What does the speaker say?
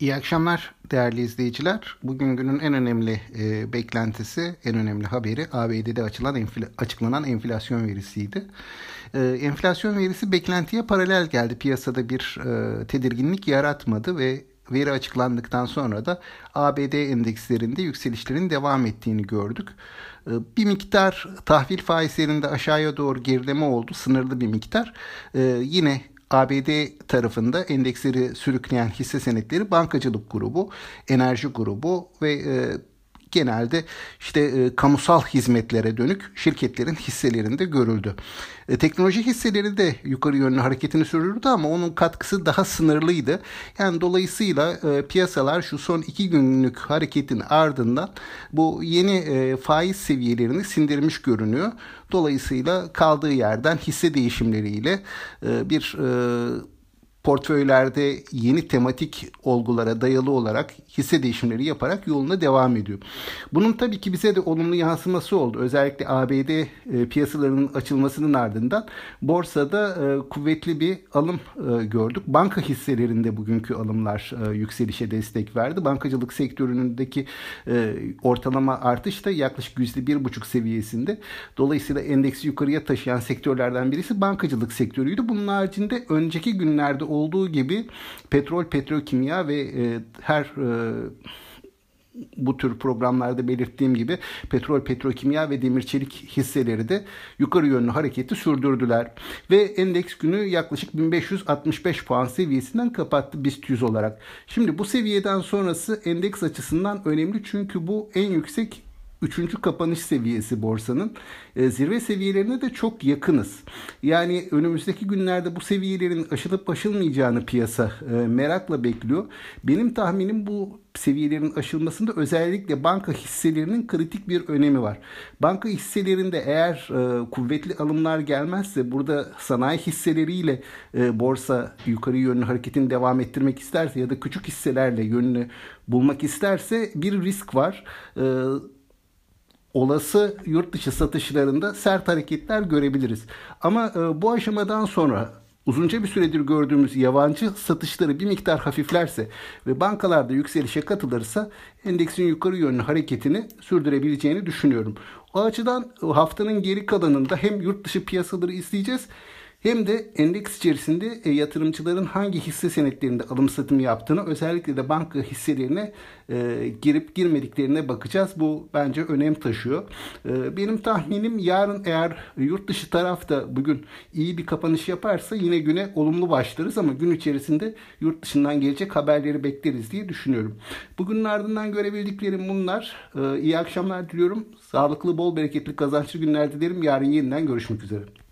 İyi akşamlar değerli izleyiciler. Bugün günün en önemli e, beklentisi, en önemli haberi ABD'de açılan enfla, açıklanan enflasyon verisiydi. E, enflasyon verisi beklentiye paralel geldi. Piyasada bir e, tedirginlik yaratmadı ve veri açıklandıktan sonra da ABD endekslerinde yükselişlerin devam ettiğini gördük. E, bir miktar tahvil faizlerinde aşağıya doğru gerileme oldu, sınırlı bir miktar. E, yine ABD tarafında endeksleri sürükleyen hisse senetleri bankacılık grubu, enerji grubu ve e, genelde işte e, kamusal hizmetlere dönük şirketlerin hisselerinde görüldü. E, teknoloji hisseleri de yukarı yönlü hareketini sürdürdü ama onun katkısı daha sınırlıydı. Yani dolayısıyla e, piyasalar şu son iki günlük hareketin ardından bu yeni e, faiz seviyelerini sindirmiş görünüyor. Dolayısıyla kaldığı yerden hisse değişimleriyle e, bir e, portföylerde yeni tematik olgulara dayalı olarak hisse değişimleri yaparak yoluna devam ediyor. Bunun tabii ki bize de olumlu yansıması oldu. Özellikle ABD e, piyasalarının açılmasının ardından borsada e, kuvvetli bir alım e, gördük. Banka hisselerinde bugünkü alımlar yükselişe destek verdi. Bankacılık sektöründeki ortalama artış da yaklaşık %1,5 seviyesinde. Dolayısıyla endeksi yukarıya taşıyan sektörlerden birisi bankacılık sektörüydü. Bunun haricinde önceki günlerde olduğu gibi petrol, petrokimya ve e, her e, bu tür programlarda belirttiğim gibi petrol, petrokimya ve demir çelik hisseleri de yukarı yönlü hareketi sürdürdüler. Ve endeks günü yaklaşık 1565 puan seviyesinden kapattı BIST 100 olarak. Şimdi bu seviyeden sonrası endeks açısından önemli çünkü bu en yüksek üçüncü kapanış seviyesi borsanın. E, zirve seviyelerine de çok yakınız. Yani önümüzdeki günlerde bu seviyelerin aşılıp aşılmayacağını piyasa e, merakla bekliyor. Benim tahminim bu seviyelerin aşılmasında özellikle banka hisselerinin kritik bir önemi var. Banka hisselerinde eğer e, kuvvetli alımlar gelmezse burada sanayi hisseleriyle e, borsa yukarı yönlü hareketini devam ettirmek isterse ya da küçük hisselerle yönünü bulmak isterse bir risk var. E, olası yurt dışı satışlarında sert hareketler görebiliriz. Ama e, bu aşamadan sonra uzunca bir süredir gördüğümüz yabancı satışları bir miktar hafiflerse ve bankalarda yükselişe katılırsa endeksin yukarı yönlü hareketini sürdürebileceğini düşünüyorum. O açıdan haftanın geri kalanında hem yurt dışı piyasaları izleyeceğiz hem de endeks içerisinde e, yatırımcıların hangi hisse senetlerinde alım satım yaptığını özellikle de banka hisselerine e, girip girmediklerine bakacağız. Bu bence önem taşıyor. E, benim tahminim yarın eğer yurt dışı tarafta bugün iyi bir kapanış yaparsa yine güne olumlu başlarız ama gün içerisinde yurt dışından gelecek haberleri bekleriz diye düşünüyorum. Bugünün ardından görebildiklerim bunlar. İyi akşamlar diliyorum. Sağlıklı, bol bereketli, kazançlı günler dilerim. Yarın yeniden görüşmek üzere.